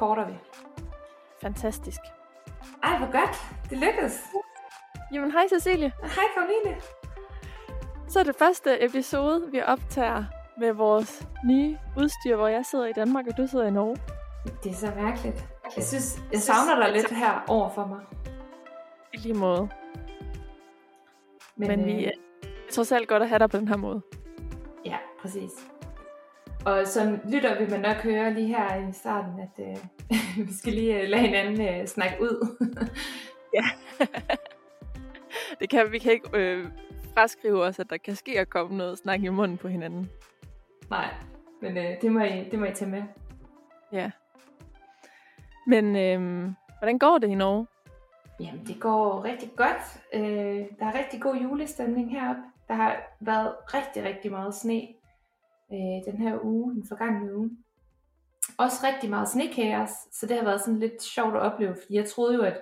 Recorder vi. Fantastisk. Ej, hvor godt. Det lykkedes. Jamen, hej Cecilie. Hej Karoline. Så er det første episode, vi optager med vores nye udstyr, hvor jeg sidder i Danmark, og du sidder i Norge. Det er så mærkeligt. Jeg synes, jeg savner dig lidt her over for mig. I lige måde. Men, Men vi øh, trods alt godt at have dig på den her måde. Ja, præcis. Og som lytter vil man nok høre lige her i starten, at øh, vi skal lige øh, lade hinanden øh, snakke ud. Ja. det kan vi kan ikke øh, fraskrive os, at der kan ske at komme noget snak i munden på hinanden. Nej, men øh, det, må I, det må I tage med. Ja. Men øh, hvordan går det i Norge? Jamen, det går rigtig godt. Øh, der er rigtig god julestemning heroppe. Der har været rigtig, rigtig meget sne øh, den her uge, den forgangne uge. Også rigtig meget snekaos, så det har været sådan lidt sjovt at opleve, fordi jeg troede jo, at,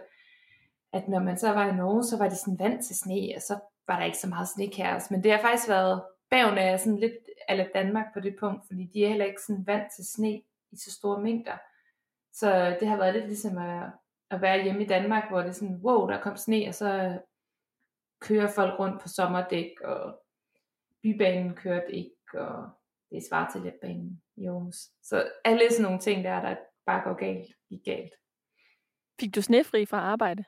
at når man så var i Norge, så var de sådan vant til sne, og så var der ikke så meget snekaos. Men det har faktisk været bagen af sådan lidt ala Danmark på det punkt, fordi de er heller ikke sådan vant til sne i så store mængder. Så det har været lidt ligesom at, at være hjemme i Danmark, hvor det er sådan, wow, der kom sne, og så kører folk rundt på sommerdæk, og bybanen kørte ikke, og det svarer til letbanen i Aarhus. Så alle sådan nogle ting der, der bare går galt, gik galt. Fik du snefri fra arbejde?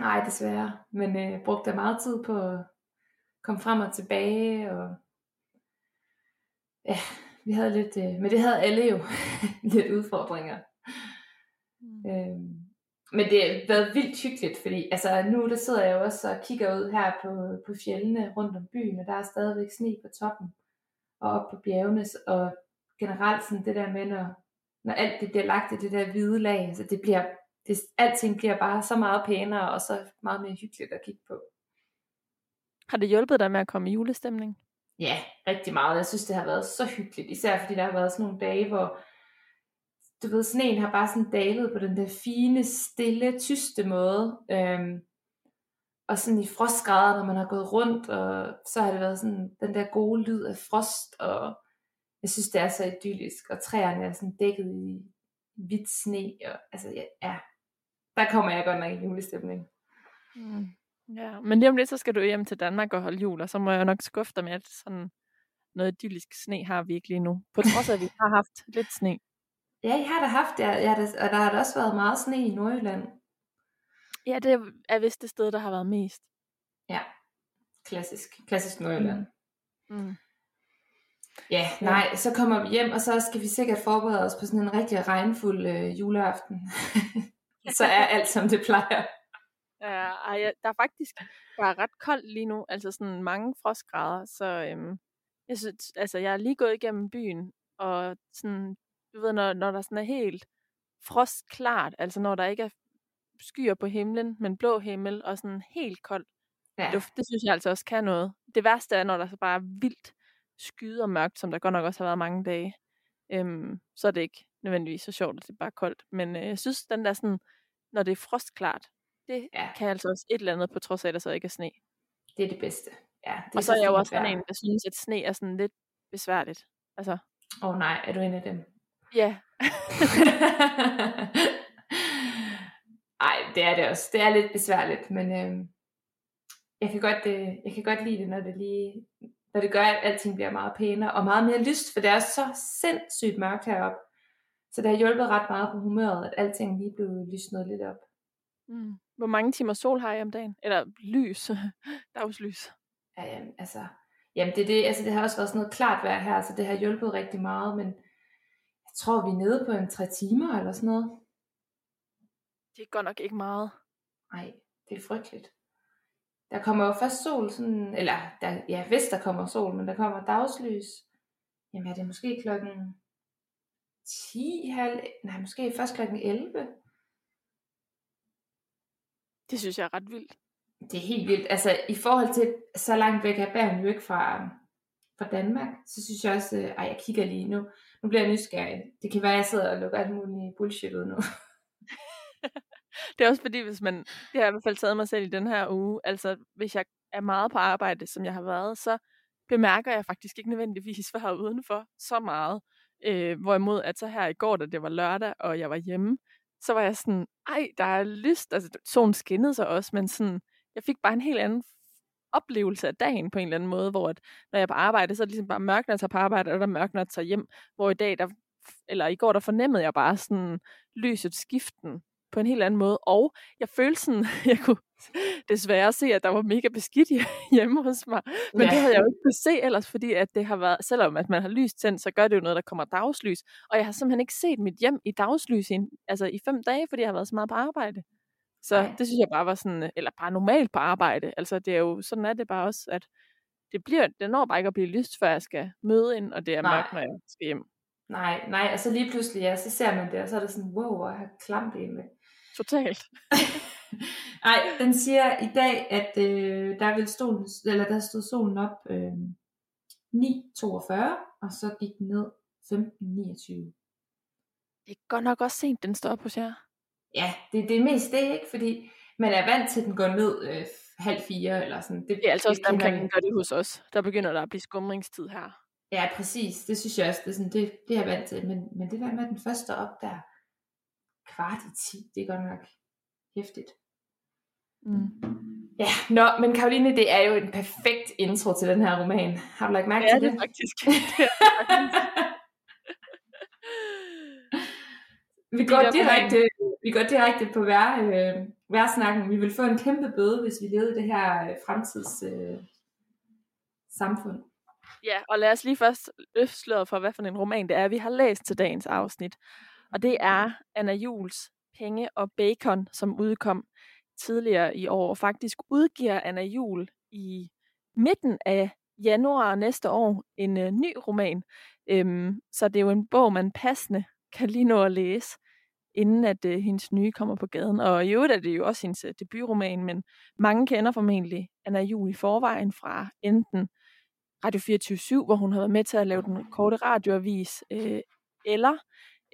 Nej, desværre. Men øh, brugte jeg meget tid på at komme frem og tilbage, og ja, vi havde lidt, øh, men det havde alle jo, lidt udfordringer. Mm. Øhm, men det har været vildt hyggeligt, fordi altså, nu der sidder jeg jo også og kigger ud her på, på fjellene rundt om byen, og der er stadigvæk sne på toppen og op på bjergene, og generelt sådan det der med, når, når alt det bliver lagt i det der hvide lag, altså det bliver, det, alting bliver bare så meget pænere, og så meget mere hyggeligt at kigge på. Har det hjulpet dig med at komme i julestemning? Ja, rigtig meget. Jeg synes, det har været så hyggeligt. Især fordi der har været sådan nogle dage, hvor du ved, sneen har bare sådan dalet på den der fine, stille, tyste måde. Øhm, og sådan i frostgrader, når man har gået rundt, og så har det været sådan den der gode lyd af frost, og jeg synes, det er så idyllisk, og træerne er sådan dækket i hvidt sne, og altså, ja, ja, der kommer jeg godt nok i julestemning. Mm. Ja, men lige om lidt, så skal du hjem til Danmark og holde jul, og så må jeg nok skuffe dig med, at sådan noget idyllisk sne har vi ikke lige nu. På trods af, at vi har haft lidt sne. Ja, jeg har da haft det, ja, og der har da også været meget sne i Nordjylland. Ja, det er vist det sted, der har været mest. Ja, klassisk, klassisk Nordjylland. Mm. Ja, nej, så kommer vi hjem, og så skal vi sikkert forberede os på sådan en rigtig regnfuld øh, juleaften. så er alt, som det plejer. Ja, ej, der er faktisk bare ret koldt lige nu, altså sådan mange frostgrader, så øhm, jeg synes, altså jeg er lige gået igennem byen, og sådan, du ved, når, når der sådan er helt frostklart, altså når der ikke er skyer på himlen, men blå himmel, og sådan helt koldt Ja, luft, det synes jeg altså også kan noget. Det værste er, når der så bare er vildt skyet og mørkt, som der godt nok også har været mange dage, øhm, så er det ikke nødvendigvis så sjovt, at det er bare koldt. Men øh, jeg synes, den der sådan, når det er frostklart, det Ja. kan altså også et eller andet, på trods af, at der så ikke er sne. det er det bedste. Ja, det Og så er jeg jo også sådan en, der synes, at sne er sådan lidt besværligt. Altså, Åh oh, nej, er du en af dem? ja. Det er det også. Det er lidt besværligt, men øh, jeg, kan godt, øh, jeg kan godt lide det, når det lige når det gør, at alting bliver meget pænere og meget mere lyst, for det er så sindssygt mørkt heroppe. Så det har hjulpet ret meget på humøret, at alting lige blev lysnet lidt op. Mm. Hvor mange timer sol har I om dagen? Eller lys. Dagslys. Ja, jamen, altså, jamen det, er det, altså det har også været sådan noget klart vejr her, så det har hjulpet rigtig meget, men jeg tror, vi er nede på en tre timer eller sådan noget. Det er godt nok ikke meget. Nej, det er frygteligt. Der kommer jo først sol, sådan, eller der, ja, hvis der kommer sol, men der kommer dagslys. Jamen er det måske klokken 10, halv, nej, måske først klokken 11. Det synes jeg er ret vildt. Det er helt vildt. Altså i forhold til, så langt væk er Bergen jo ikke fra, fra Danmark, så synes jeg også, øh, ej jeg kigger lige nu, nu bliver jeg nysgerrig. Det kan være, at jeg sidder og lukker alt muligt bullshit ud nu. Det er også fordi, hvis man, det har jeg i hvert fald taget mig selv i den her uge, altså hvis jeg er meget på arbejde, som jeg har været, så bemærker jeg faktisk ikke nødvendigvis, hvad jeg er udenfor så meget. Øh, hvorimod at så her i går, da det var lørdag, og jeg var hjemme, så var jeg sådan, ej, der er lyst. Altså, solen skinnede sig også, men sådan, jeg fik bare en helt anden oplevelse af dagen på en eller anden måde, hvor at, når jeg er på arbejde, så er det ligesom bare mørkt, når jeg tager på arbejde, og der er mørkt, når jeg tager hjem. Hvor i dag, der, eller i går, der fornemmede jeg bare sådan lyset skiften på en helt anden måde. Og jeg følte sådan, jeg kunne desværre se, at der var mega beskidt hjemme hos mig. Men ja. det havde jeg jo ikke kunne se ellers, fordi at det har været, selvom at man har lys tændt, så gør det jo noget, der kommer dagslys. Og jeg har simpelthen ikke set mit hjem i dagslys i, altså i fem dage, fordi jeg har været så meget på arbejde. Så Ej. det synes jeg bare var sådan, eller bare normalt på arbejde. Altså det er jo, sådan er det bare også, at det, bliver, det når bare ikke at blive lyst, før jeg skal møde ind, og det er mørkt, når jeg skal hjem. Nej, nej, og så lige pludselig, ja, så ser man det, og så er det sådan, wow, hvor jeg har klamt det med. Totalt. Nej, den siger i dag, at øh, der, vil stolen, eller der stod solen op øh, 9.42, og så gik den ned 15.29. Det er godt nok også sent, den står op hos jer. Ja, det, det er mest det, ikke? Fordi man er vant til, at den går ned øh, halv fire, eller sådan. Det, det er altså også omkring, den gør det hos os. Der begynder der at blive skumringstid her. Ja, præcis. Det synes jeg også, det er, sådan, det, det er jeg vant til. Men, men det der med den første op der, kvart i ti, det er godt nok hæftigt. Mm. Ja, nå, men Karoline, det er jo en perfekt intro til den her roman. Har du lagt mærke ja, til det? Ja, det er faktisk. Det er faktisk. vi går direkte, vi går direkte på hver, øh, hver snakken. Vi vil få en kæmpe bøde, hvis vi levede i det her øh, fremtids øh, samfund. Ja, og lad os lige først løfte for, hvad for en roman det er, vi har læst til dagens afsnit. Og det er Anna Jules Penge og Bacon, som udkom tidligere i år. Og faktisk udgiver Anna Jul i midten af januar næste år en uh, ny roman. Øhm, så det er jo en bog, man passende kan lige nå at læse, inden at uh, hendes nye kommer på gaden. Og i øvrigt er det jo også hendes uh, debutroman, men mange kender formentlig Anna Jul i forvejen fra enten Radio 24 hvor hun har været med til at lave den korte radioavis, øh, eller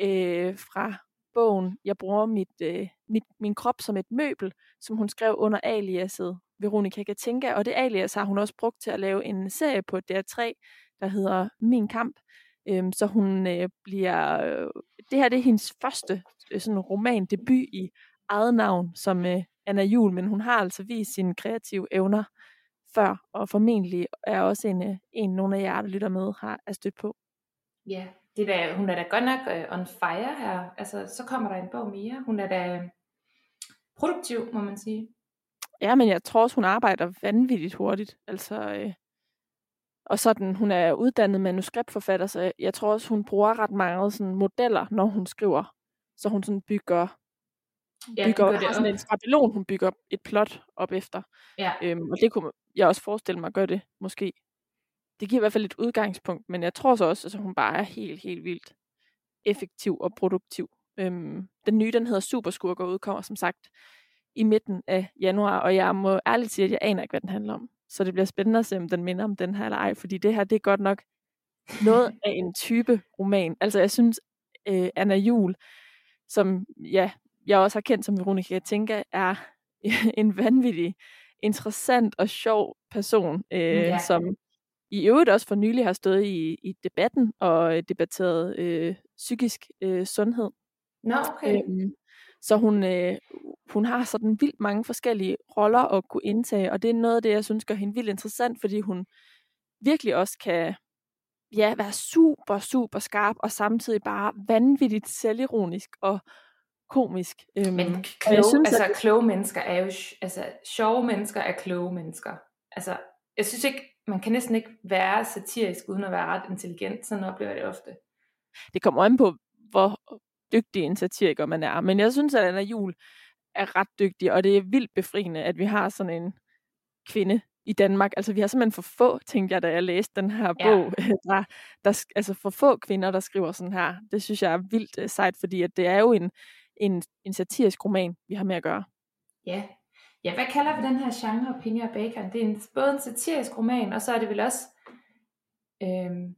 øh, fra bogen Jeg bruger mit, øh, mit, min krop som et møbel, som hun skrev under aliaset Veronica Katinka, og det alias har hun også brugt til at lave en serie på DR3, der hedder Min Kamp. Øhm, så hun øh, bliver, øh, det her det er hendes første øh, sådan roman debut i eget navn som øh, Anna Jul, men hun har altså vist sine kreative evner før, og formentlig er også en, øh, en nogle af jer, der lytter med, har er stødt på. Ja, det der, hun er da godt nok uh, on fire her. Altså, så kommer der en bog mere. Hun er da produktiv, må man sige. Ja, men jeg tror også, hun arbejder vanvittigt hurtigt. Altså, øh, og sådan, hun er uddannet manuskriptforfatter, så jeg tror også, hun bruger ret mange sådan, modeller, når hun skriver. Så hun sådan bygger, ja, bygger, bygger har sådan en skabelon, hun bygger et plot op efter. Ja. Øhm, og det kunne jeg også forestille mig at gøre det, måske det giver i hvert fald et udgangspunkt, men jeg tror så også, at hun bare er helt, helt vildt effektiv og produktiv. Øhm, den nye, den hedder Superskurk og udkommer som sagt i midten af januar, og jeg må ærligt sige, at jeg aner ikke, hvad den handler om. Så det bliver spændende at se, om den minder om den her eller ej, fordi det her, det er godt nok noget af en type roman. Altså jeg synes, øh, Anna Jul, som ja, jeg også har kendt som Veronica tænker, er en vanvittig interessant og sjov person, øh, ja. som i øvrigt også for nylig har stået i, i debatten og debatteret øh, psykisk øh, sundhed. Nå, okay. Øhm, så hun, øh, hun har sådan vildt mange forskellige roller at kunne indtage, og det er noget af det, jeg synes gør hende vildt interessant, fordi hun virkelig også kan ja, være super, super skarp, og samtidig bare vanvittigt selvironisk og komisk. Øhm, Men kloge, jeg synes, altså, at... kloge mennesker er jo, altså sjove mennesker er kloge mennesker. Altså, jeg synes ikke, man kan næsten ikke være satirisk, uden at være ret intelligent. Sådan oplever jeg det ofte. Det kommer an på, hvor dygtig en satiriker man er. Men jeg synes, at Anna Jul er ret dygtig, og det er vildt befriende, at vi har sådan en kvinde i Danmark. Altså, vi har simpelthen for få, tænkte jeg, da jeg læste den her ja. bog. Der, der, altså, for få kvinder, der skriver sådan her. Det synes jeg er vildt uh, sejt, fordi at det er jo en, en, en satirisk roman, vi har med at gøre. Ja, Ja, hvad kalder vi den her genre, Penge og Bacon? Det er en, både en satirisk roman, og så er det vel også... Øhm,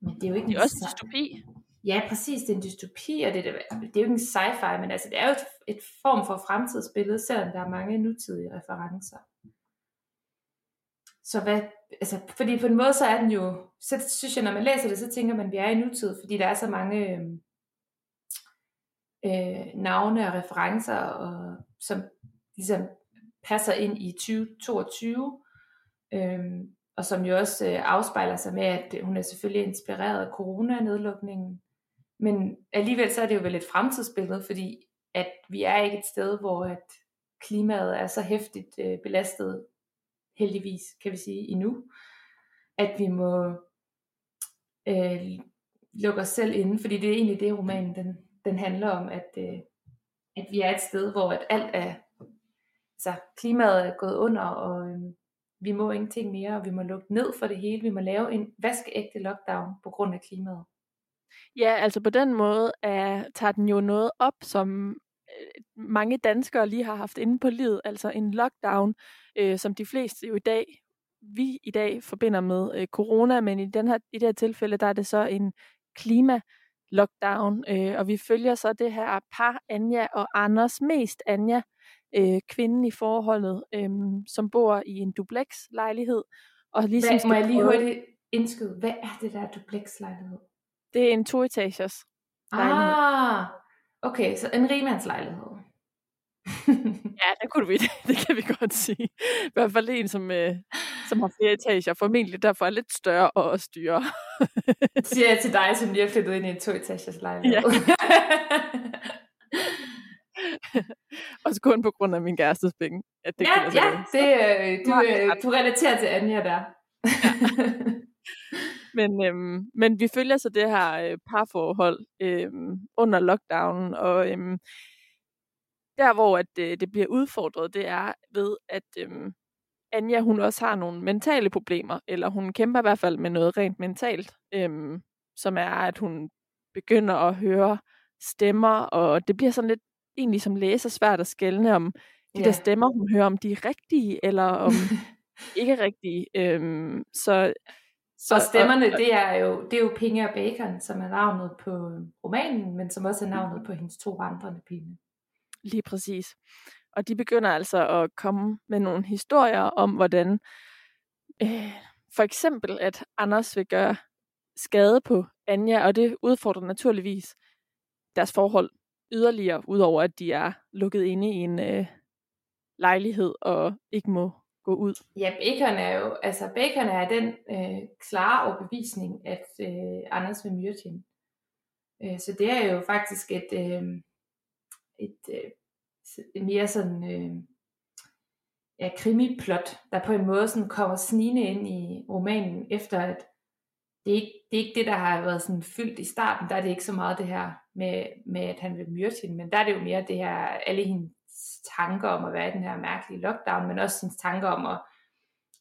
men det er jo ikke det er også en dystopi. Ja, præcis. Det er en dystopi, og det er, det er jo ikke en sci-fi, men altså, det er jo et, et form for fremtidsbillede, selvom der er mange nutidige referencer. Så hvad, altså, fordi på en måde så er den jo, så synes jeg, når man læser det, så tænker man, at vi er i nutid, fordi der er så mange øh, øh, navne og referencer, og, som ligesom passer ind i 2022, øhm, og som jo også øh, afspejler sig med, at hun er selvfølgelig inspireret af coronanedlukningen, men alligevel så er det jo vel et fremtidsbillede, fordi at vi er ikke et sted, hvor at klimaet er så hæftigt øh, belastet, heldigvis kan vi sige, endnu, at vi må øh, lukke os selv inde, fordi det er egentlig det, romanen den, den handler om, at, øh, at vi er et sted, hvor at alt er, altså klimaet er gået under, og øh, vi må ingenting mere, og vi må lukke ned for det hele, vi må lave en vaskeægte lockdown på grund af klimaet. Ja, altså på den måde er, tager den jo noget op, som øh, mange danskere lige har haft inde på livet, altså en lockdown, øh, som de fleste jo i dag, vi i dag forbinder med øh, corona, men i, den her, i det her tilfælde, der er det så en klima lockdown, øh, og vi følger så det her par, Anja og Anders, mest Anja, øh, kvinden i forholdet, øh, som bor i en duplex-lejlighed. Og ligesom Hvad, må jeg lige hurtigt indskyde, hvad er det der duplex-lejlighed? Det er en toetagers lejlighed. Ah, okay, så en rigmandslejlighed. ja, det kunne vi, det kan vi godt sige. I hvert fald en, som, øh, som har flere etager, formentlig derfor er lidt større og styre. siger jeg til dig, som lige er flyttet ind i en toetagers lejlighed. Ja. Også kun på grund af min kærestes penge. At det ja, ja det, øh, du, øh, du relaterer til Anja der. Men, øhm, men vi følger så det her øh, parforhold øhm, under lockdownen, og øhm, der hvor at, øh, det bliver udfordret, det er ved, at øhm, Anja hun også har nogle mentale problemer, eller hun kæmper i hvert fald med noget rent mentalt, øhm, som er, at hun begynder at høre stemmer, og det bliver sådan lidt egentlig som læser svært at skælne om de yeah. der stemmer, hun hører, om de er rigtige, eller om ikke rigtige. Øhm, så så, og stemmerne, og, det er jo, det er jo Pinge og Bacon, som er navnet på romanen, men som også er navnet på hendes to vandrende pinde. Lige præcis. Og de begynder altså at komme med nogle historier om, hvordan øh, for eksempel, at Anders vil gøre skade på Anja, og det udfordrer naturligvis deres forhold yderligere, udover at de er lukket inde i en øh, lejlighed og ikke må gå ud. Ja, Bacon er jo, altså Bacon er den øh, klare overbevisning, at øh, Anders vil myrde hende. Øh, så det er jo faktisk et, øh, et, øh, mere sådan øh, ja, krimiplot, der på en måde sådan kommer snigende ind i romanen, efter at det er, ikke, det er ikke det, der har været sådan fyldt i starten. Der er det ikke så meget det her med, med at han vil myrde hende, men der er det jo mere det her, alle hendes tanker om at være i den her mærkelige lockdown, men også hendes tanker om at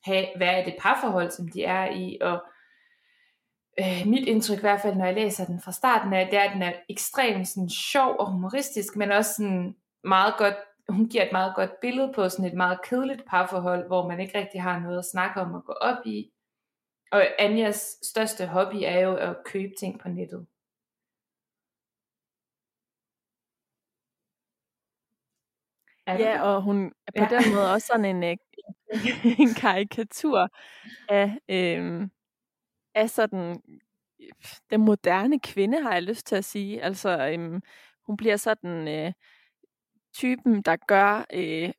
have, være i det parforhold, som de er i, og øh, mit indtryk i hvert fald, når jeg læser den fra starten af, det er, at den er ekstremt sådan, sjov og humoristisk, men også sådan meget godt, hun giver et meget godt billede på sådan et meget kedeligt parforhold, hvor man ikke rigtig har noget at snakke om at gå op i. Og Anjas største hobby er jo at købe ting på nettet. Ja, og hun er på ja. den måde også sådan en, øh, en karikatur af, øhm, af sådan den moderne kvinde, har jeg lyst til at sige. Altså, øhm, hun bliver sådan øh, typen, der gør øh,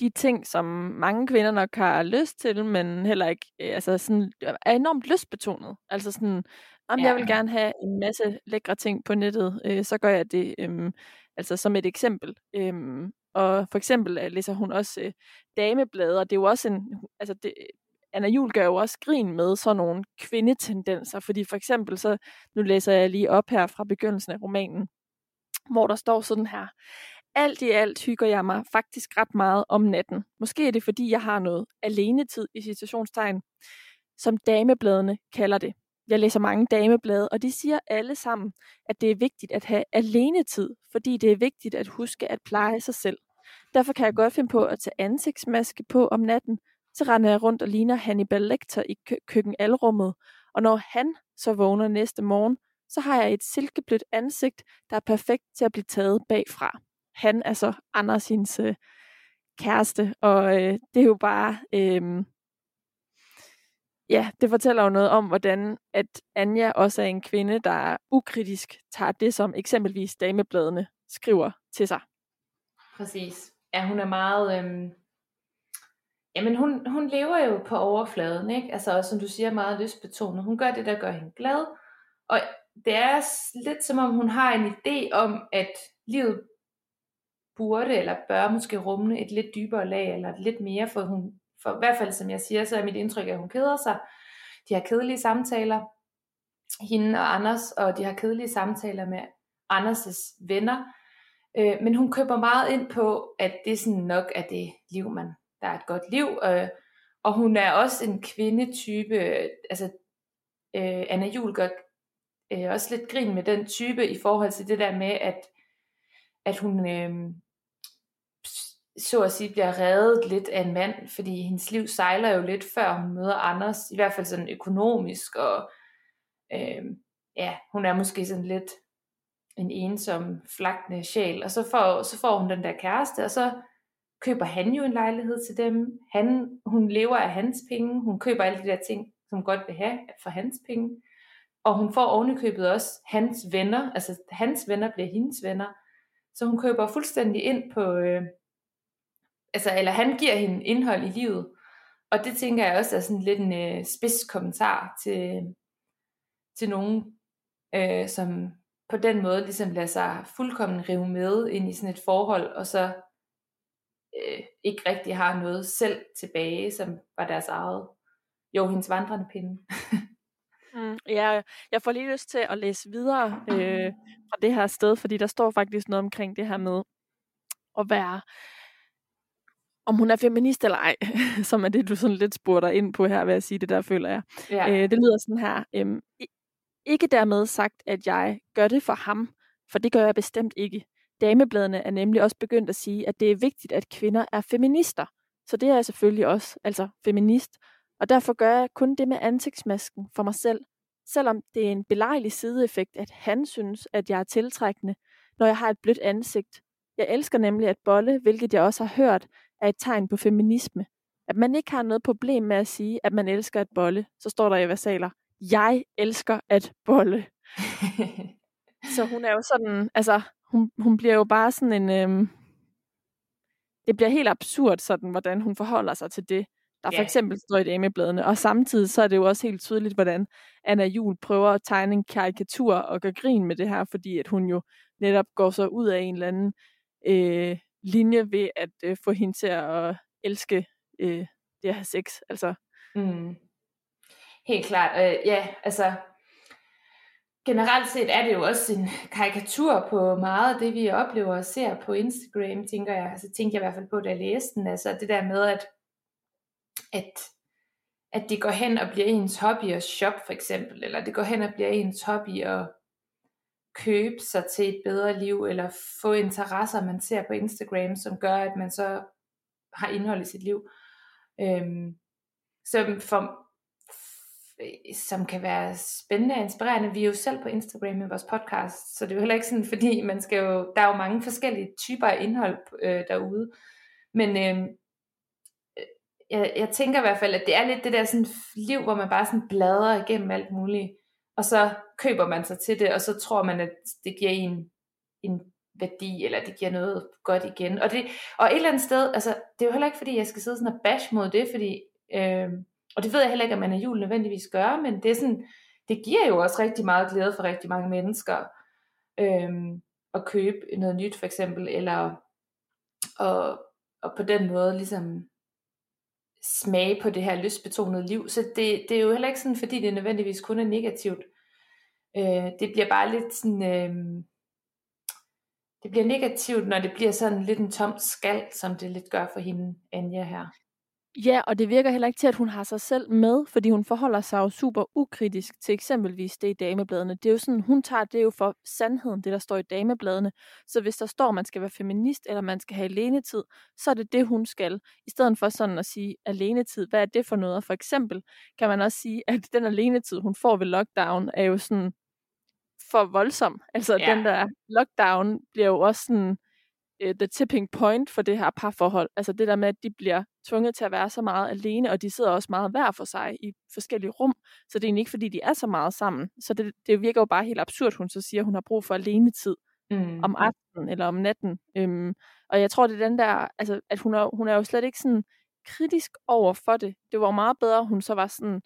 de ting, som mange kvinder nok har lyst til, men heller ikke øh, altså sådan, er enormt lystbetonet. Altså sådan, om ja. jeg vil gerne have en masse lækre ting på nettet, øh, så gør jeg det. Øh, altså som et eksempel. Øhm, og for eksempel øh, læser hun også øh, dameblade, og det er jo også en, altså det, Anna Jul gør jo også grin med sådan nogle kvindetendenser, fordi for eksempel så, nu læser jeg lige op her fra begyndelsen af romanen, hvor der står sådan her, alt i alt hygger jeg mig faktisk ret meget om natten. Måske er det fordi, jeg har noget alenetid i situationstegn, som damebladene kalder det. Jeg læser mange dameblade, og de siger alle sammen, at det er vigtigt at have alenetid, fordi det er vigtigt at huske at pleje sig selv. Derfor kan jeg godt finde på at tage ansigtsmaske på om natten, så render jeg rundt og ligner Hannibal Lecter i kø- køkkenalrummet, og når han så vågner næste morgen, så har jeg et silkeblødt ansigt, der er perfekt til at blive taget bagfra. Han er så Anders hendes øh, kæreste, og øh, det er jo bare øh, ja, det fortæller jo noget om, hvordan at Anja også er en kvinde, der ukritisk tager det, som eksempelvis damebladene skriver til sig. Præcis. Ja, hun er meget... Øhm... Jamen, hun, hun lever jo på overfladen, ikke? Altså, også, som du siger, meget lystbetonet. Hun gør det, der gør hende glad. Og det er lidt som om, hun har en idé om, at livet burde eller bør måske rumme et lidt dybere lag, eller lidt mere, for hun, for i hvert fald som jeg siger, så er mit indtryk, at hun keder sig. De har kedelige samtaler, hende og Anders, og de har kedelige samtaler med Anders' venner. Øh, men hun køber meget ind på, at det sådan nok er det liv, man, der er et godt liv. Øh, og hun er også en kvindetype, altså øh, Anna Jul gør øh, også lidt grin med den type i forhold til det der med, at, at hun øh, så at sige bliver reddet lidt af en mand, fordi hendes liv sejler jo lidt før hun møder Anders, i hvert fald sådan økonomisk, og øh, ja, hun er måske sådan lidt en ensom, flagtende sjæl, og så får, så får hun den der kæreste, og så køber han jo en lejlighed til dem. Han, hun lever af hans penge, hun køber alle de der ting, som godt vil have for hans penge. Og hun får ovenikøbet også hans venner, altså hans venner bliver hendes venner. Så hun køber fuldstændig ind på, øh, altså, eller han giver hende indhold i livet. Og det tænker jeg også er sådan lidt en øh, spids kommentar til, til nogen, øh, som på den måde ligesom lader sig fuldkommen rive med ind i sådan et forhold, og så øh, ikke rigtig har noget selv tilbage, som var deres eget. Jo, hendes vandrende pinde. mm, ja, jeg får lige lyst til at læse videre øh, fra det her sted, fordi der står faktisk noget omkring det her med at være om hun er feminist eller ej, som er det, du sådan lidt spurgte ind på her, ved at sige det der, føler jeg. Ja. Øh, det lyder sådan her. Øhm, ikke dermed sagt, at jeg gør det for ham, for det gør jeg bestemt ikke. Damebladene er nemlig også begyndt at sige, at det er vigtigt, at kvinder er feminister. Så det er jeg selvfølgelig også, altså feminist. Og derfor gør jeg kun det med ansigtsmasken for mig selv, selvom det er en belejlig sideeffekt, at han synes, at jeg er tiltrækkende, når jeg har et blødt ansigt. Jeg elsker nemlig at bolle, hvilket jeg også har hørt, er et tegn på feminisme. At man ikke har noget problem med at sige, at man elsker at bolle, så står der i versaler, jeg elsker at bolle. så hun er jo sådan, altså, hun, hun bliver jo bare sådan en, øhm, det bliver helt absurd sådan, hvordan hun forholder sig til det, der yeah. for eksempel står i damebladene. Og samtidig så er det jo også helt tydeligt, hvordan Anna Jul prøver at tegne en karikatur og gøre grin med det her, fordi at hun jo netop går så ud af en eller anden øh, linje ved at øh, få hende til at øh, elske øh, det her sex. Altså. Mm. Helt klart. Øh, ja, altså generelt set er det jo også en karikatur på meget af det, vi oplever og ser på Instagram, tænker jeg. Altså tænker jeg i hvert fald på, da jeg læste den. Altså det der med, at, at, at det går hen og bliver ens hobby at shop for eksempel, eller det går hen og bliver ens hobby at købe sig til et bedre liv, eller få interesser, man ser på Instagram, som gør, at man så har indhold i sit liv. Øhm, som, for, som kan være spændende og inspirerende. Vi er jo selv på Instagram med vores podcast, så det er jo heller ikke sådan, fordi man skal jo, der er jo mange forskellige typer af indhold øh, derude. Men øh, jeg, jeg tænker i hvert fald, at det er lidt det der sådan liv, hvor man bare sådan bladrer igennem alt muligt og så køber man sig til det, og så tror man, at det giver en en værdi, eller det giver noget godt igen. Og, det, og et eller andet sted, altså, det er jo heller ikke, fordi jeg skal sidde sådan og bash mod det, fordi, øh, og det ved jeg heller ikke, at man er jul nødvendigvis gør, men det er sådan, det giver jo også rigtig meget glæde for rigtig mange mennesker, øh, at købe noget nyt for eksempel, eller og, og på den måde ligesom smage på det her lystbetonede liv. Så det, det er jo heller ikke sådan, fordi det nødvendigvis kun er negativt. Øh, det bliver bare lidt sådan... Øh, det bliver negativt, når det bliver sådan lidt en tom skal, som det lidt gør for hende, Anja her. Ja, og det virker heller ikke til, at hun har sig selv med, fordi hun forholder sig jo super ukritisk til eksempelvis det i damebladene. Det er jo sådan, hun tager det jo for sandheden, det der står i damebladene. Så hvis der står, at man skal være feminist, eller man skal have alenetid, så er det det, hun skal. I stedet for sådan at sige alenetid, hvad er det for noget? Og for eksempel kan man også sige, at den alenetid, hun får ved lockdown, er jo sådan for voldsom. Altså ja. den der lockdown bliver jo også sådan uh, the tipping point for det her parforhold. Altså det der med, at de bliver tvunget til at være så meget alene, og de sidder også meget hver for sig i forskellige rum. Så det er egentlig ikke, fordi de er så meget sammen. Så det, det virker jo bare helt absurd, hun så siger, at hun har brug for alene tid mm. om aftenen eller om natten. Øhm, og jeg tror, det er den der, altså, at hun er, hun er jo slet ikke sådan kritisk over for det. Det var meget bedre, hun så var sådan,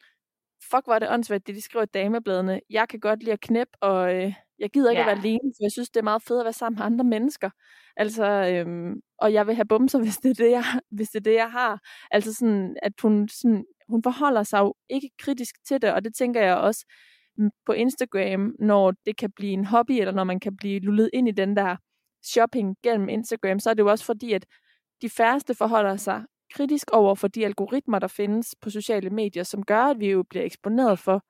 fuck, hvor er det åndssvagt, det de skriver i damebladene. Jeg kan godt lide at knæppe, og øh, jeg gider ikke yeah. at være alene, for jeg synes, det er meget fedt at være sammen med andre mennesker. Altså, øhm, og jeg vil have bumser, hvis det, er det, jeg, hvis det er det, jeg har. Altså sådan, at hun, sådan, hun forholder sig jo ikke kritisk til det, og det tænker jeg også på Instagram, når det kan blive en hobby, eller når man kan blive lullet ind i den der shopping gennem Instagram, så er det jo også fordi, at de færreste forholder sig kritisk over for de algoritmer, der findes på sociale medier, som gør, at vi jo bliver eksponeret for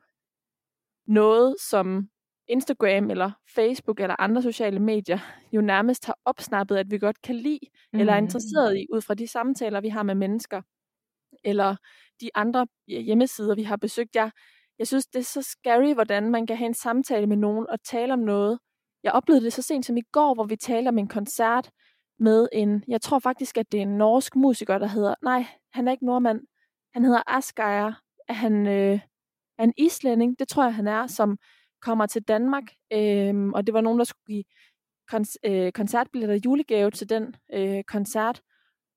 noget, som Instagram eller Facebook eller andre sociale medier jo nærmest har opsnappet, at vi godt kan lide, mm. eller er interesseret i, ud fra de samtaler, vi har med mennesker, eller de andre hjemmesider, vi har besøgt. Jeg, jeg synes, det er så scary, hvordan man kan have en samtale med nogen og tale om noget. Jeg oplevede det så sent som i går, hvor vi talte om en koncert, med en, jeg tror faktisk, at det er en norsk musiker, der hedder, nej, han er ikke nordmand, han hedder Asgeir, han øh, er en islænding, det tror jeg, han er, som kommer til Danmark, øh, og det var nogen, der skulle give kon- øh, koncertbilletter julegave til den øh, koncert,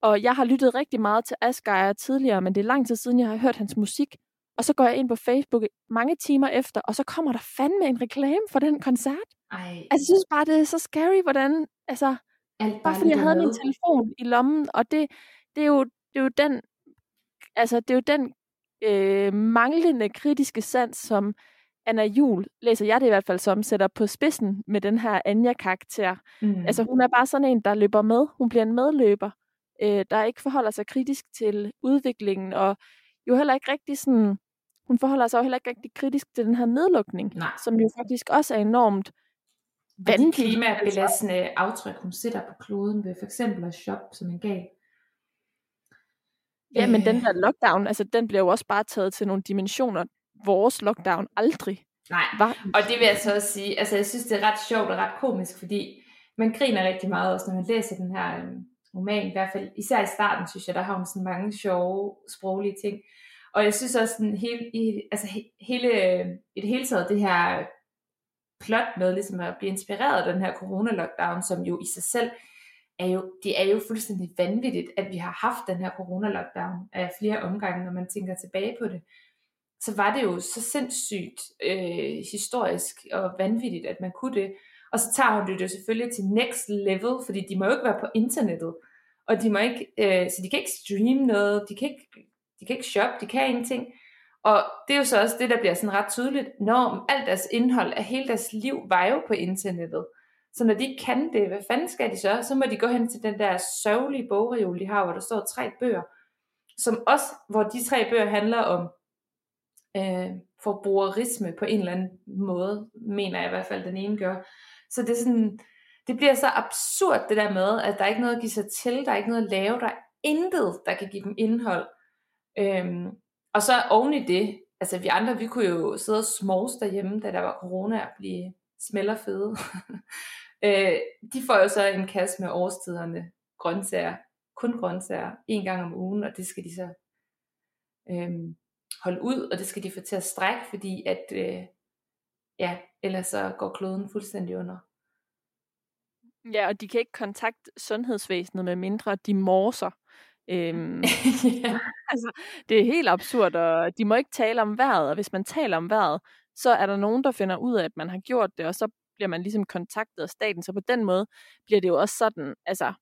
og jeg har lyttet rigtig meget til Asgeir tidligere, men det er lang tid siden, jeg har hørt hans musik, og så går jeg ind på Facebook mange timer efter, og så kommer der fandme en reklame for den koncert. Ej. Altså, jeg synes bare, det er så scary, hvordan, altså, alt bare fordi jeg havde med. min telefon i lommen, og det, det, er, jo, det er jo den, altså det er jo den øh, manglende kritiske sans, som Anna Jul, læser jeg det i hvert fald som, sætter på spidsen med den her Anja-karakter. Mm. Altså hun er bare sådan en, der løber med. Hun bliver en medløber, øh, der ikke forholder sig kritisk til udviklingen, og jo heller ikke rigtig sådan, hun forholder sig jo heller ikke rigtig kritisk til den her nedlukning, Nej. som jo faktisk også er enormt vanvittigt. de klimabelastende aftryk, hun sætter på kloden ved for eksempel at shoppe som en gal. Ja, men den der lockdown, altså den bliver jo også bare taget til nogle dimensioner, vores lockdown aldrig Nej, var. og det vil jeg så også sige, altså jeg synes det er ret sjovt og ret komisk, fordi man griner rigtig meget også, når man læser den her øhm, roman, i hvert fald især i starten, synes jeg, der har hun sådan mange sjove, sproglige ting. Og jeg synes også, sådan hele, altså hele, i det hele taget, det her plot med ligesom at blive inspireret af den her corona-lockdown, som jo i sig selv er jo, det er jo fuldstændig vanvittigt, at vi har haft den her corona-lockdown af flere omgange, når man tænker tilbage på det. Så var det jo så sindssygt øh, historisk og vanvittigt, at man kunne det. Og så tager hun det jo selvfølgelig til next level, fordi de må jo ikke være på internettet. Og de må ikke, øh, så de kan ikke streame noget, de kan ikke, de kan ikke shoppe, de kan ingenting. Og det er jo så også det, der bliver sådan ret tydeligt, når alt deres indhold af hele deres liv var jo på internettet. Så når de ikke kan det, hvad fanden skal de så? Så må de gå hen til den der sørgelige bogreol, de har, hvor der står tre bøger, som også, hvor de tre bøger handler om øh, forbrugerisme på en eller anden måde, mener jeg i hvert fald, den ene gør. Så det er sådan, det bliver så absurd det der med, at der er ikke noget at give sig til, der er ikke noget at lave, der er intet, der kan give dem indhold. Øhm, og så oven i det, altså vi andre, vi kunne jo sidde og smås derhjemme, da der var corona, og blive smelter fede. øh, de får jo så en kasse med årstiderne, grøntsager, kun grøntsager, en gang om ugen, og det skal de så øh, holde ud, og det skal de få til at strække, fordi at, øh, ja, ellers så går kloden fuldstændig under. Ja, og de kan ikke kontakte sundhedsvæsenet med mindre de morser. Øhm, ja. altså, det er helt absurd, og de må ikke tale om vejret, og hvis man taler om vejret, så er der nogen, der finder ud af, at man har gjort det, og så bliver man ligesom kontaktet af staten, så på den måde bliver det jo også sådan, altså,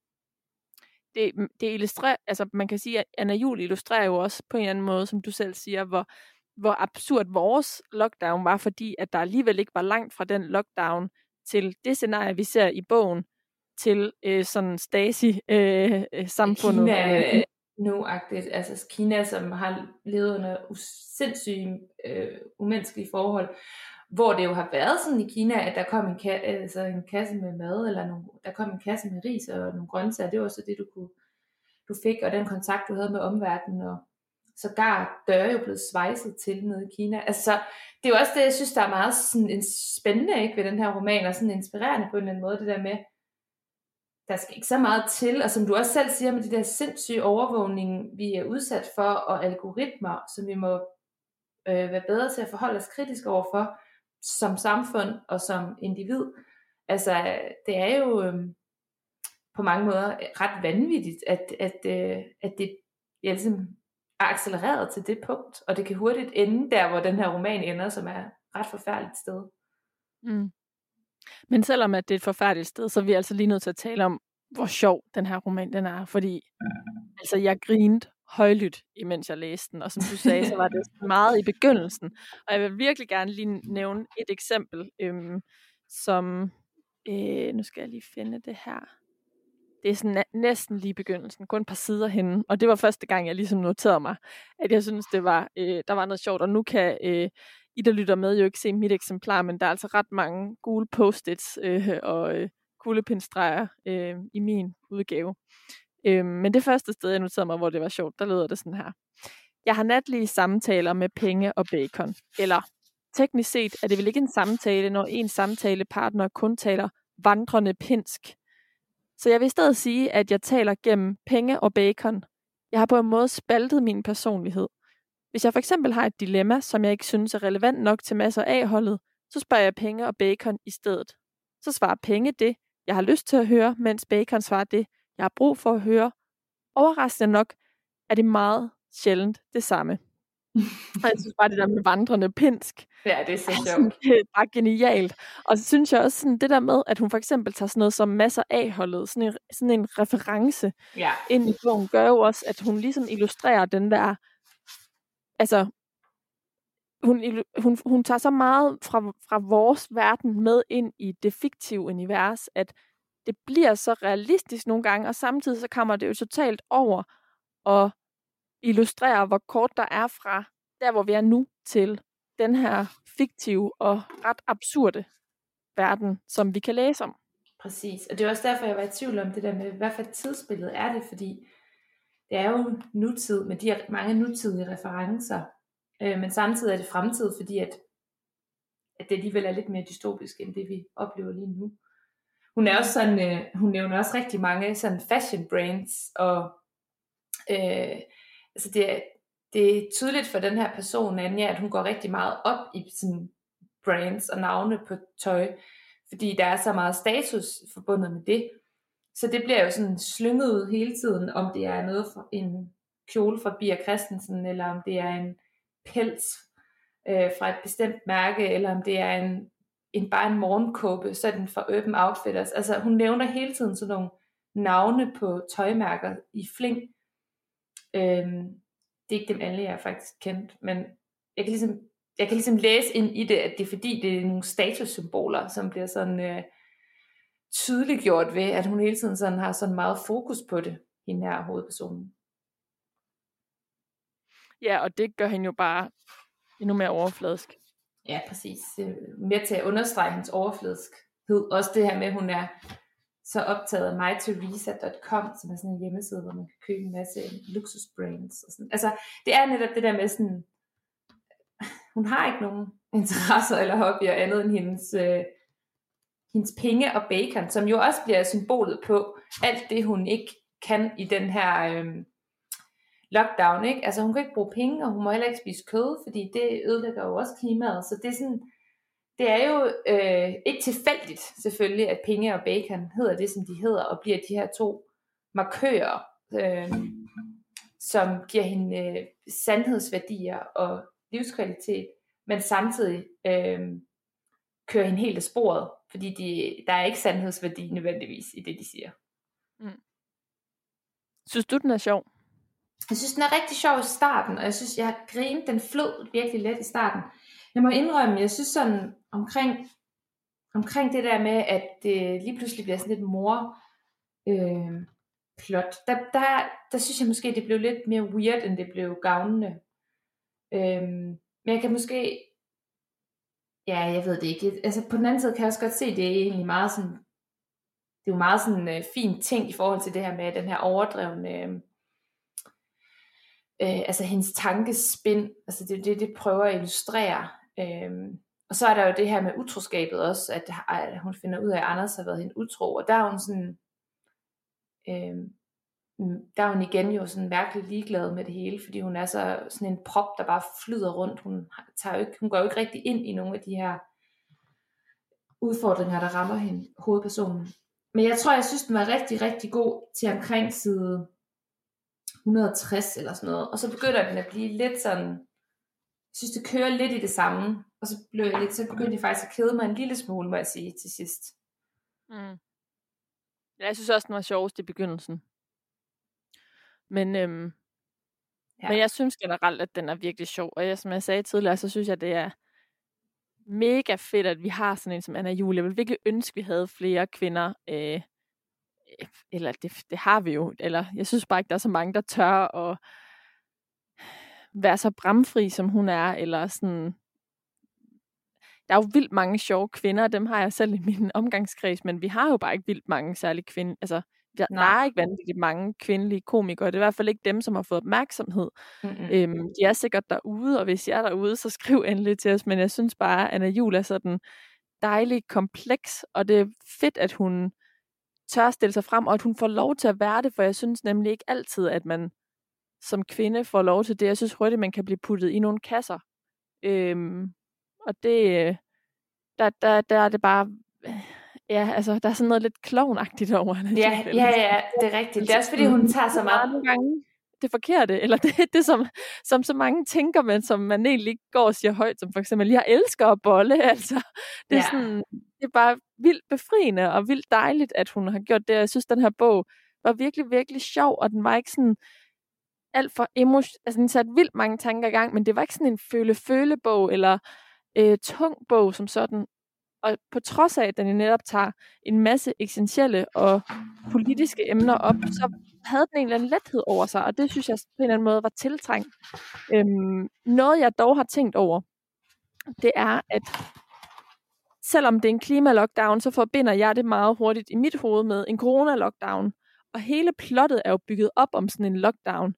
det, det illustrerer, altså man kan sige, at Anna Jul illustrerer jo også på en eller anden måde, som du selv siger, hvor, hvor absurd vores lockdown var, fordi at der alligevel ikke var langt fra den lockdown til det scenarie, vi ser i bogen, til øh, sådan Stasi-samfundet. Øh, øh Kina øh, nu altså Kina, som har levet under sindssyge øh, umenneskelige forhold, hvor det jo har været sådan i Kina, at der kom en, ka- altså en kasse med mad, eller nogle, der kom en kasse med ris og nogle grøntsager, det var så det, du, kunne, du fik, og den kontakt, du havde med omverdenen, og sågar døre jo blevet svejset til nede i Kina. Altså, det er jo også det, jeg synes, der er meget sådan, en spændende ikke, ved den her roman, og sådan inspirerende på en eller anden måde, det der med, der skal ikke så meget til, og som du også selv siger med de der sindssyge overvågning, vi er udsat for, og algoritmer, som vi må øh, være bedre til at forholde os kritisk overfor, som samfund og som individ. Altså, det er jo øh, på mange måder ret vanvittigt, at, at, øh, at det ja, ligesom er accelereret til det punkt, og det kan hurtigt ende der, hvor den her roman ender, som er ret forfærdeligt sted. Mm. Men selvom at det er et forfærdeligt sted, så er vi altså lige nødt til at tale om, hvor sjov den her roman den er, fordi altså, jeg grinede højlydt, imens jeg læste den, og som du sagde, så var det meget i begyndelsen. Og jeg vil virkelig gerne lige nævne et eksempel, øhm, som, øh, nu skal jeg lige finde det her. Det er sådan næsten lige begyndelsen, kun et par sider henne, og det var første gang, jeg ligesom noterede mig, at jeg synes, det var, øh, der var noget sjovt, og nu kan øh, I, der lytter med, jo ikke se mit eksemplar, men der er altså ret mange gule post-its øh, og øh, kuglepindstreger øh, i min udgave. Øh, men det første sted, jeg noterede mig, hvor det var sjovt, der lyder det sådan her. Jeg har natlige samtaler med penge og bacon. Eller teknisk set er det vel ikke en samtale, når en samtalepartner kun taler vandrende pinsk. Så jeg vil i stedet sige, at jeg taler gennem penge og bacon. Jeg har på en måde spaltet min personlighed. Hvis jeg for eksempel har et dilemma, som jeg ikke synes er relevant nok til masser af holdet, så spørger jeg penge og bacon i stedet. Så svarer penge det, jeg har lyst til at høre, mens bacon svarer det, jeg har brug for at høre. Overraskende nok er det meget sjældent det samme. og jeg synes bare, det der med vandrende pinsk. Ja, det er så sjovt. Det er bare genialt. Og så synes jeg også sådan, det der med, at hun for eksempel tager sådan noget som masser af holdet, sådan en, sådan en reference ja. ind i bogen, gør jo også, at hun ligesom illustrerer den der, altså, hun, hun, hun tager så meget fra, fra vores verden med ind i det fiktive univers, at det bliver så realistisk nogle gange, og samtidig så kommer det jo totalt over og illustrerer, hvor kort der er fra der, hvor vi er nu, til den her fiktive og ret absurde verden, som vi kan læse om. Præcis, og det er også derfor, jeg var i tvivl om det der med, hvad for et tidsbillede er det, fordi det er jo nutid med de mange nutidige referencer, øh, men samtidig er det fremtid, fordi at, at det alligevel er lidt mere dystopisk, end det vi oplever lige nu. Hun er også sådan, øh, hun nævner også rigtig mange sådan fashion brands, og øh, altså det, er, det er tydeligt for den her person, Anja, at hun går rigtig meget op i sådan brands og navne på tøj, fordi der er så meget status forbundet med det. Så det bliver jo sådan slynget ud hele tiden, om det er noget for en kjole fra Bia Christensen, eller om det er en pels øh, fra et bestemt mærke, eller om det er en en bare en morgenkåbe, sådan for Urban Outfitters. Altså, altså hun nævner hele tiden sådan nogle navne på tøjmærker i fling. Øhm, det er ikke dem alle, jeg har faktisk kendt, men jeg kan ligesom, jeg kan ligesom læse ind i det, at det er fordi, det er nogle statussymboler, som bliver sådan øh, tydeliggjort ved, at hun hele tiden sådan har sådan meget fokus på det, hende her hovedpersonen. Ja, og det gør hende jo bare endnu mere overfladisk. Ja, præcis. Øh, med til at understrege hendes overfladiskhed. Også det her med, at hun er så optaget af myteresa.com, som er sådan en hjemmeside, hvor man kan købe en masse luksusbrands. Og sådan. Altså, det er netop det der med sådan, hun har ikke nogen interesser eller hobbyer andet end hendes, øh, hendes penge og bacon, som jo også bliver symbolet på alt det, hun ikke kan i den her øh, lockdown, ikke? Altså hun kan ikke bruge penge, og hun må heller ikke spise kød, fordi det ødelægger jo også klimaet. Så det er sådan, det er jo øh, ikke tilfældigt selvfølgelig, at penge og bacon hedder det, som de hedder, og bliver de her to markører, øh, som giver hende øh, sandhedsværdier og livskvalitet, men samtidig øh, kører hende helt af sporet, fordi de, der er ikke sandhedsværdi nødvendigvis i det, de siger. Mm. Synes du, den er sjov? Jeg synes, den er rigtig sjov i starten, og jeg synes, jeg har grinet, den flød virkelig let i starten. Jeg må indrømme, jeg synes sådan omkring, omkring det der med, at det lige pludselig bliver sådan lidt mor øh, plot, der, der, der synes jeg måske, det blev lidt mere weird, end det blev gavnende. Øh, men jeg kan måske, ja, jeg ved det ikke. Altså på den anden side kan jeg også godt se, det er egentlig meget sådan, det er jo meget sådan øh, fint ting i forhold til det her med den her overdrevne øh, øh, altså hendes tankespind, altså det er det, det prøver at illustrere. Øh, og så er der jo det her med utroskabet også, at, at hun finder ud af, at Anders har været hende utro, og der er hun sådan, øh, der er hun igen jo sådan mærkeligt ligeglad med det hele, fordi hun er så sådan en prop, der bare flyder rundt. Hun, tager jo ikke, hun går jo ikke rigtig ind i nogle af de her udfordringer, der rammer hende, hovedpersonen. Men jeg tror, jeg synes, den var rigtig, rigtig god til omkring side 160 eller sådan noget. Og så begynder den at blive lidt sådan, jeg synes, det kører lidt i det samme. Og så, blev jeg lidt, så begyndte jeg faktisk at kede mig en lille smule, må jeg sige, til sidst. Mm. Ja, jeg synes også, den var sjovest i begyndelsen. Men, øhm, ja. men jeg synes generelt, at den er virkelig sjov. Og jeg, som jeg sagde tidligere, så synes jeg, det er mega fedt, at vi har sådan en som Anna Julie. Jeg vil virkelig ønske, vi havde flere kvinder. Øh, eller det, det har vi jo. Eller jeg synes bare ikke, der er så mange, der tør at være så bramfri, som hun er. Eller sådan... Der er jo vildt mange sjove kvinder, dem har jeg selv i min omgangskreds, men vi har jo bare ikke vildt mange særlige kvinder. Altså, der, der er ikke vanvittigt mange kvindelige komikere. Det er i hvert fald ikke dem, som har fået opmærksomhed. Mm-hmm. Øhm, de er sikkert derude, og hvis jeg er derude, så skriv endelig til os. Men jeg synes bare, at Anna Jul er sådan dejlig kompleks, og det er fedt, at hun tør stille sig frem, og at hun får lov til at være det, for jeg synes nemlig ikke altid, at man som kvinde får lov til det. Jeg synes hurtigt, man kan blive puttet i nogle kasser. Øhm, og det, der, der, der er det bare Ja, altså, der er sådan noget lidt klovnagtigt over hende. Ja, ja, ja, det er rigtigt. Det er også fordi, hun tager så meget... Nogle gange det forkerte, eller det, det som, som så mange tænker, men som man egentlig ikke går og siger højt, som for eksempel, jeg elsker at bolle, altså. Det er, ja. sådan, det er bare vildt befriende og vildt dejligt, at hun har gjort det. Jeg synes, den her bog var virkelig, virkelig sjov, og den var ikke sådan alt for emotion... Altså, den satte vildt mange tanker i gang, men det var ikke sådan en føle-føle-bog, eller øh, tung bog som sådan. Og på trods af, at den netop tager en masse eksistentielle og politiske emner op, så havde den en eller anden lethed over sig, og det synes jeg på en eller anden måde var tiltrængt. Øhm, noget jeg dog har tænkt over, det er, at selvom det er en klimalockdown, så forbinder jeg det meget hurtigt i mit hoved med en corona-lockdown. Og hele plottet er jo bygget op om sådan en lockdown.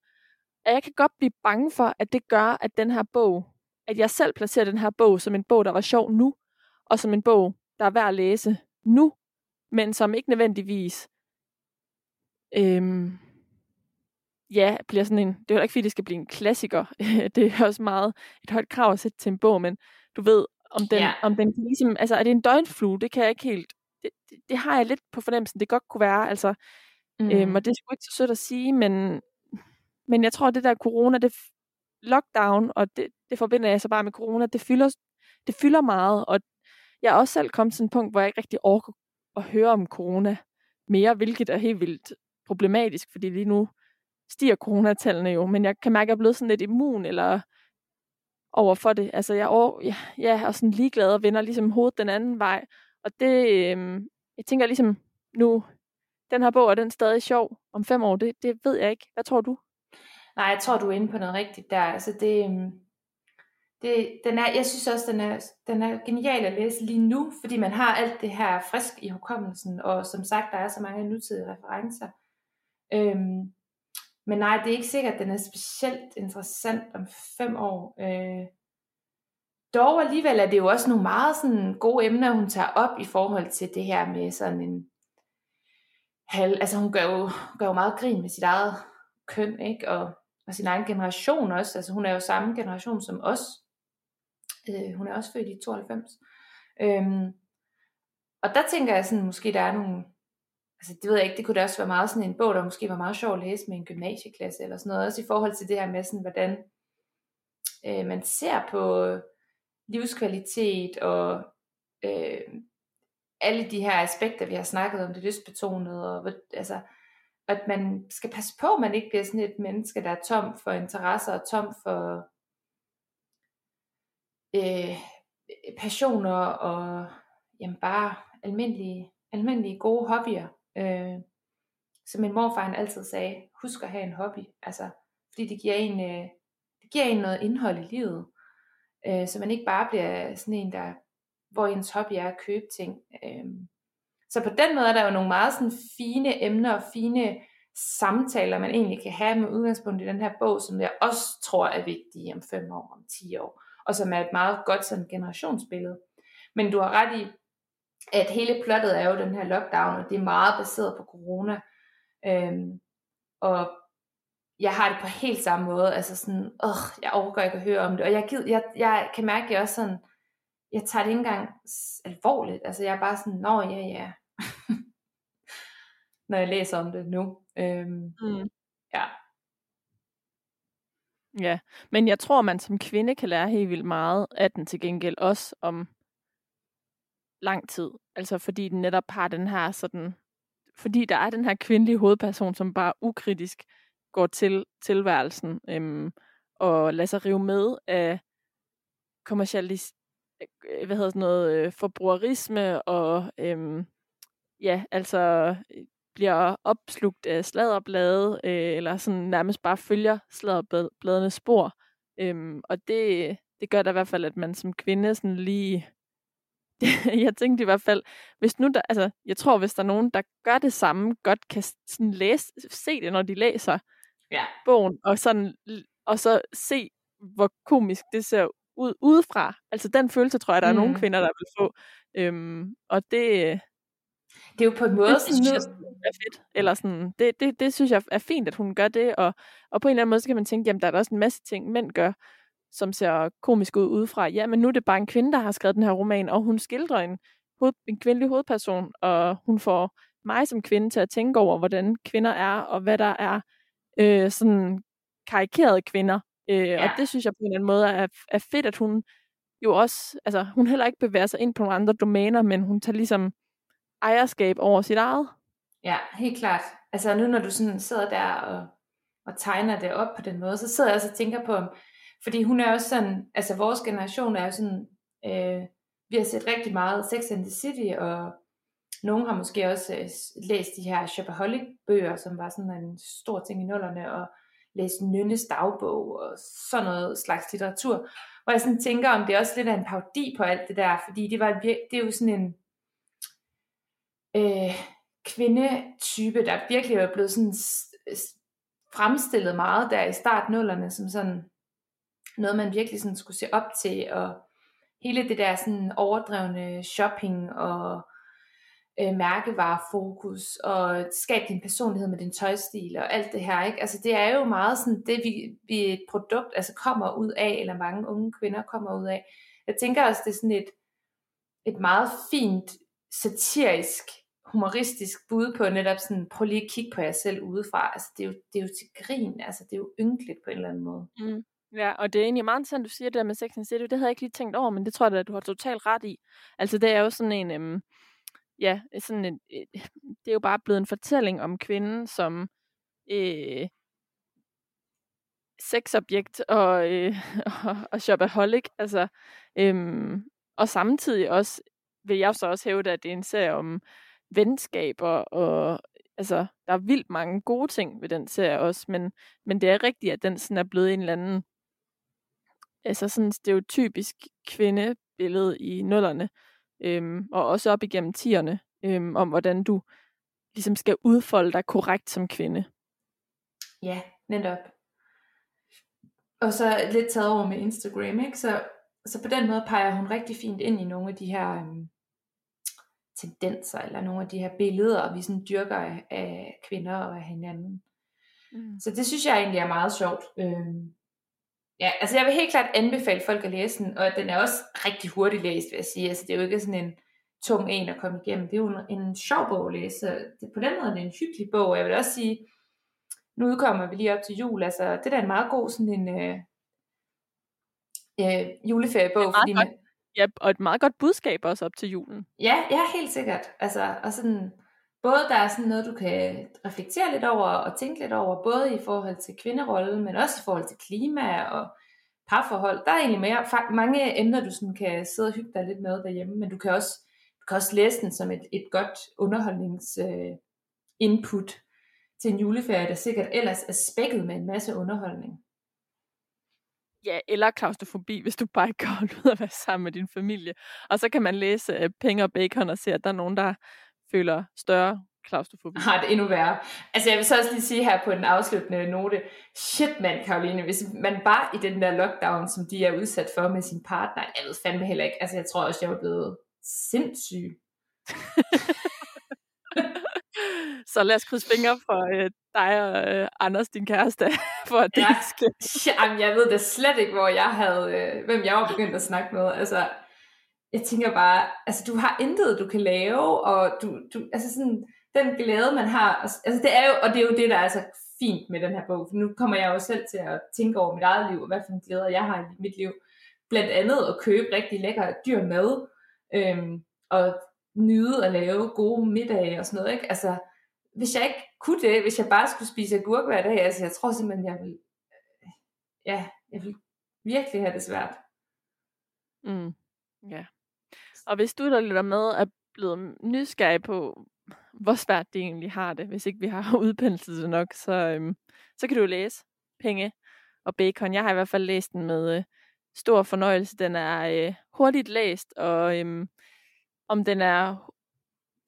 Og jeg kan godt blive bange for, at det gør, at den her bog, at jeg selv placerer den her bog som en bog, der var sjov nu, og som en bog, der er værd at læse nu, men som ikke nødvendigvis øhm, ja, bliver sådan en, det er jo ikke fordi, det skal blive en klassiker, det er også meget et højt krav at sætte til en bog, men du ved, om den, ja. om den ligesom, altså er det en døgnflue, det kan jeg ikke helt, det, det, det har jeg lidt på fornemmelsen, det godt kunne være, altså, mm. øhm, og det er sgu ikke så sødt at sige, men, men jeg tror, at det der corona, det lockdown, og det, det forbinder jeg så bare med corona, det fylder, det fylder meget, og jeg er også selv kommet til en punkt, hvor jeg ikke rigtig orker at høre om corona mere, hvilket er helt vildt problematisk, fordi lige nu stiger coronatallene jo, men jeg kan mærke, at jeg er blevet sådan lidt immun, eller over for det. Altså, jeg er, ja, ja, og sådan ligeglad og vender ligesom hovedet den anden vej. Og det, øh, jeg tænker ligesom, nu, den her bog, er den stadig sjov om fem år? Det, det ved jeg ikke. Hvad tror du? Nej, jeg tror, du er inde på noget rigtigt der. Altså, det, øhm, det, den er, jeg synes også, den er, den er genial at læse lige nu, fordi man har alt det her frisk i hukommelsen, og som sagt, der er så mange nutidige referencer. Øhm, men nej, det er ikke sikkert, at den er specielt interessant om fem år. Øh, dog alligevel er det jo også nogle meget sådan gode emner, hun tager op i forhold til det her med sådan en halv, altså hun gør jo, gør jo meget grin med sit eget køn, ikke? Og, og sin egen generation også. Altså hun er jo samme generation som os. Øh, hun er også født i 92. Øhm, og der tænker jeg sådan, måske der er nogle, altså det ved jeg ikke, det kunne da også være meget sådan en bog, der måske var meget sjov at læse med en gymnasieklasse eller sådan noget, også i forhold til det her med sådan, hvordan øh, man ser på livskvalitet og øh, alle de her aspekter, vi har snakket om, det lystbetonede, og altså, at man skal passe på, at man ikke bliver sådan et menneske, der er tom for interesser og tom for øh, passioner og jamen bare almindelige, almindelige gode hobbyer. Øh, som min morfar han altid sagde, husk at have en hobby. Altså, fordi det giver en, øh, det giver en noget indhold i livet. Øh, så man ikke bare bliver sådan en, der, hvor ens hobby er at købe ting. Øh, så på den måde er der jo nogle meget sådan fine emner og fine samtaler, man egentlig kan have med udgangspunkt i den her bog, som jeg også tror er vigtige om 5 år, om 10 år og som er et meget godt sådan generationsbillede. Men du har ret i, at hele plottet er jo den her lockdown, og det er meget baseret på corona. Øhm, og jeg har det på helt samme måde, altså sådan, åh, jeg overgår ikke at høre om det, og jeg, gider, jeg, jeg kan mærke, at jeg også sådan, jeg tager det ikke engang alvorligt, altså jeg er bare sådan, nå ja, ja, når jeg læser om det nu. Øhm, mm. Ja. Men jeg tror, man som kvinde kan lære helt vildt meget af den til gengæld også om lang tid. Altså fordi den netop har den her sådan, fordi der er den her kvindelige hovedperson, som bare ukritisk går til tilværelsen øhm, og lader sig rive med af kommercialis øh, hvad hedder sådan noget, øh, forbrugerisme og øhm, ja, altså bliver opslugt af sladderblade, øh, eller sådan nærmest bare følger sladderbladenes spor. Øhm, og det, det gør da i hvert fald, at man som kvinde sådan lige... jeg tænkte i hvert fald, hvis nu der, altså, jeg tror, hvis der er nogen, der gør det samme, godt kan sådan læse, se det, når de læser ja. bogen, og, sådan, og så se, hvor komisk det ser ud udefra. Altså den følelse, tror jeg, der er mm. nogle kvinder, der vil få. Øhm, og det, det er jo på en måde det, sådan... Jeg er fedt. Eller sådan, det, det, det synes jeg er fint, at hun gør det. Og, og på en eller anden måde, så kan man tænke, jamen der er der også en masse ting, mænd gør, som ser komisk ud udefra. Ja, men nu er det bare en kvinde, der har skrevet den her roman, og hun skildrer en, hoved, en kvindelig hovedperson, og hun får mig som kvinde til at tænke over, hvordan kvinder er, og hvad der er øh, sådan karikerede kvinder. Øh, ja. Og det synes jeg på en eller anden måde er, er fedt, at hun jo også, altså hun heller ikke bevæger sig ind på nogle andre domæner, men hun tager ligesom ejerskab over sit eget. Ja, helt klart. Altså nu når du sådan sidder der og, og tegner det op på den måde, så sidder jeg også og tænker på, fordi hun er også sådan, altså vores generation er jo sådan, øh, vi har set rigtig meget Sex and the City, og nogen har måske også øh, læst de her Shopaholic-bøger, som var sådan en stor ting i nullerne, og læst Nynnes dagbog og sådan noget slags litteratur. Hvor jeg sådan tænker, om det er også lidt af en parodi på alt det der, fordi det, var, det er jo sådan en, øh, kvindetype, der virkelig er blevet sådan fremstillet meget der i startnullerne, som sådan noget, man virkelig sådan skulle se op til, og hele det der sådan overdrevne shopping og øh, mærkevarefokus, og skab din personlighed med din tøjstil og alt det her, ikke? Altså det er jo meget sådan det, vi, vi et produkt altså kommer ud af, eller mange unge kvinder kommer ud af. Jeg tænker også, det er sådan et, et meget fint satirisk humoristisk bud på netop sådan, prøv lige at kigge på jer selv udefra. Altså, det er jo, det er jo til grin, altså, det er jo ynkeligt på en eller anden måde. Mm. Ja, og det er egentlig meget interessant, du siger det der med Sex and City. Det havde jeg ikke lige tænkt over, men det tror jeg at du har totalt ret i. Altså, det er jo sådan en, øhm, ja, sådan en, øh, det er jo bare blevet en fortælling om kvinden som øh, sexobjekt og, øh, og, og shopaholic. Altså, øhm, og samtidig også vil jeg så også hæve, at det er en serie om venskaber, og altså, der er vildt mange gode ting ved den serie også, men, men det er rigtigt, at den sådan er blevet en eller anden altså sådan stereotypisk kvindebillede i nullerne, øhm, og også op igennem tierne, øhm, om hvordan du ligesom skal udfolde dig korrekt som kvinde. Ja, netop. Og så lidt taget over med Instagram, ikke? Så, så på den måde peger hun rigtig fint ind i nogle af de her øhm, tendenser, eller nogle af de her billeder, vi sådan dyrker af, af kvinder og af hinanden. Mm. Så det synes jeg egentlig er meget sjovt. Øhm, ja, altså jeg vil helt klart anbefale folk at læse den, og den er også rigtig hurtigt læst, vil jeg sige. Altså det er jo ikke sådan en tung en at komme igennem. Det er jo en, en sjov bog at læse. Det, på den måde er det en hyggelig bog. Jeg vil også sige, nu udkommer vi lige op til jul. Altså det der er en meget god sådan en øh, øh, juleferiebog. Fordi man, Ja, og et meget godt budskab også op til julen. Ja, ja, helt sikkert. Altså, og sådan, både der er sådan noget, du kan reflektere lidt over og tænke lidt over, både i forhold til kvinderollen, men også i forhold til klima og parforhold. Der er egentlig mere, mange emner, du sådan kan sidde og hygge dig lidt med derhjemme, men du kan også, du kan også læse den som et, et godt underholdnings øh, input til en juleferie, der sikkert ellers er spækket med en masse underholdning. Ja, eller klaustrofobi, hvis du bare ikke kan holde ud at være sammen med din familie. Og så kan man læse uh, Penge og Bacon og se, at der er nogen, der føler større klaustrofobi. Har det endnu værre. Altså jeg vil så også lige sige her på den afsluttende note, shit mand Karoline, hvis man bare i den der lockdown, som de er udsat for med sin partner, jeg ved fandme heller ikke, altså jeg tror også, jeg var blevet sindssyg. Så lad os krydse fingre for øh, dig og øh, Anders, din kæreste, for at det Ja. sker. Jamen, jeg ved da slet ikke, hvor jeg havde, øh, hvem jeg var begyndt at snakke med. Altså, jeg tænker bare, altså du har intet, du kan lave, og du, du altså sådan, den glæde, man har, altså det er jo, og det er jo det, der er så fint med den her bog, for nu kommer jeg jo selv til at tænke over mit eget liv, og hvad for en glæder jeg har i mit liv. Blandt andet at købe rigtig lækker dyr mad, øhm, og nyde at lave gode middage og sådan noget, ikke? Altså, hvis jeg ikke kunne det, hvis jeg bare skulle spise agurk hver dag, altså jeg tror simpelthen, jeg vil, ja, jeg vil virkelig have det svært. Mm. Ja. Og hvis du, der lytter med, er blevet nysgerrig på, hvor svært det egentlig har det, hvis ikke vi har udpenslet det nok, så, øhm, så kan du læse Penge og Bacon. Jeg har i hvert fald læst den med øh, stor fornøjelse. Den er øh, hurtigt læst, og øhm, om den er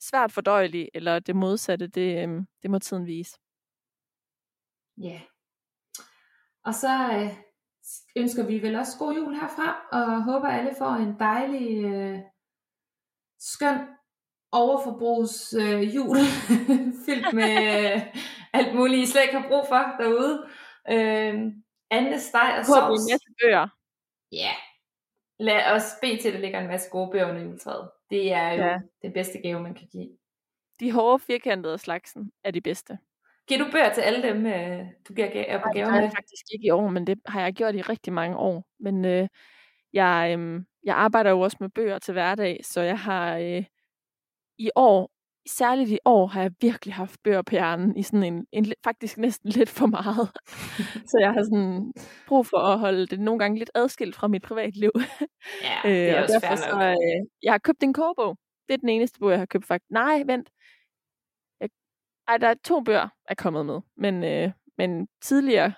svært fordøjelig, eller det modsatte, det, øhm, det må tiden vise. Ja. Yeah. Og så øh, ønsker vi vel også god jul herfra, og håber alle får en dejlig, øh, skøn overforbrugs øh, jul, fyldt med øh, alt muligt, I slet ikke har brug for derude. Øh, Ande, steg og Håber en sovs. masse bøger. Ja. Lad os bede til, at der ligger en masse gode bøger under juletræet. Det er jo Ja. den bedste gave, man kan give. De hårde firkantede slagsen er de bedste. Giver du bøger til alle dem, øh, du giver ga- er på Nej, det gaver har med? jeg faktisk ikke i år, men det har jeg gjort i rigtig mange år. Men øh, jeg, øh, jeg arbejder jo også med bøger til hverdag, så jeg har øh, i år, særligt i år, har jeg virkelig haft bøger på hjernen i sådan en, en faktisk næsten lidt for meget. så jeg har sådan brug for at holde det nogle gange lidt adskilt fra mit privatliv. Ja, det er og også fair så, øh, jeg har købt en kogebog. Det er den eneste bog, jeg har købt faktisk. Nej, vent. Jeg, ej, der er to bøger, er kommet med. Men, øh, men tidligere,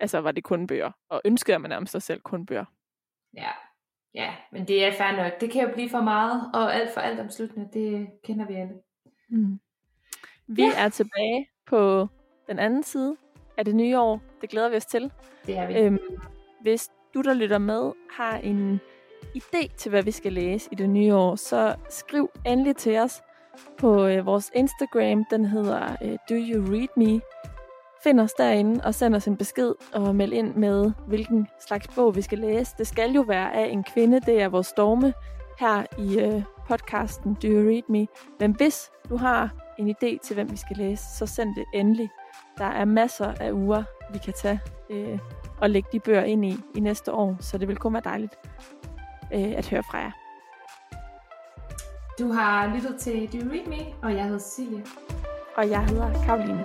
altså var det kun bøger. Og ønskede jeg mig nærmest sig selv kun bøger. Ja. Ja, men det er fair nok. Det kan jo blive for meget, og alt for alt omsluttende, det kender vi alle. Mm. Vi ja. er tilbage på den anden side af det nye år. Det glæder vi os til. Det er vi. Øhm, hvis du, der lytter med, har en idé til, hvad vi skal læse i det nye år, så skriv endelig til os på øh, vores Instagram. Den hedder øh, Do You Read Me? Find os derinde og send os en besked og meld ind med, hvilken slags bog vi skal læse. Det skal jo være af en kvinde. Det er vores storme her i øh, podcasten Do You Read Me? Men hvis du har en idé til, hvem vi skal læse, så send det endelig. Der er masser af uger, vi kan tage øh, og lægge de bøger ind i i næste år, så det vil kun være dejligt øh, at høre fra jer. Du har lyttet til Do You Read Me, og jeg hedder Cecilie. Og jeg hedder Karoline.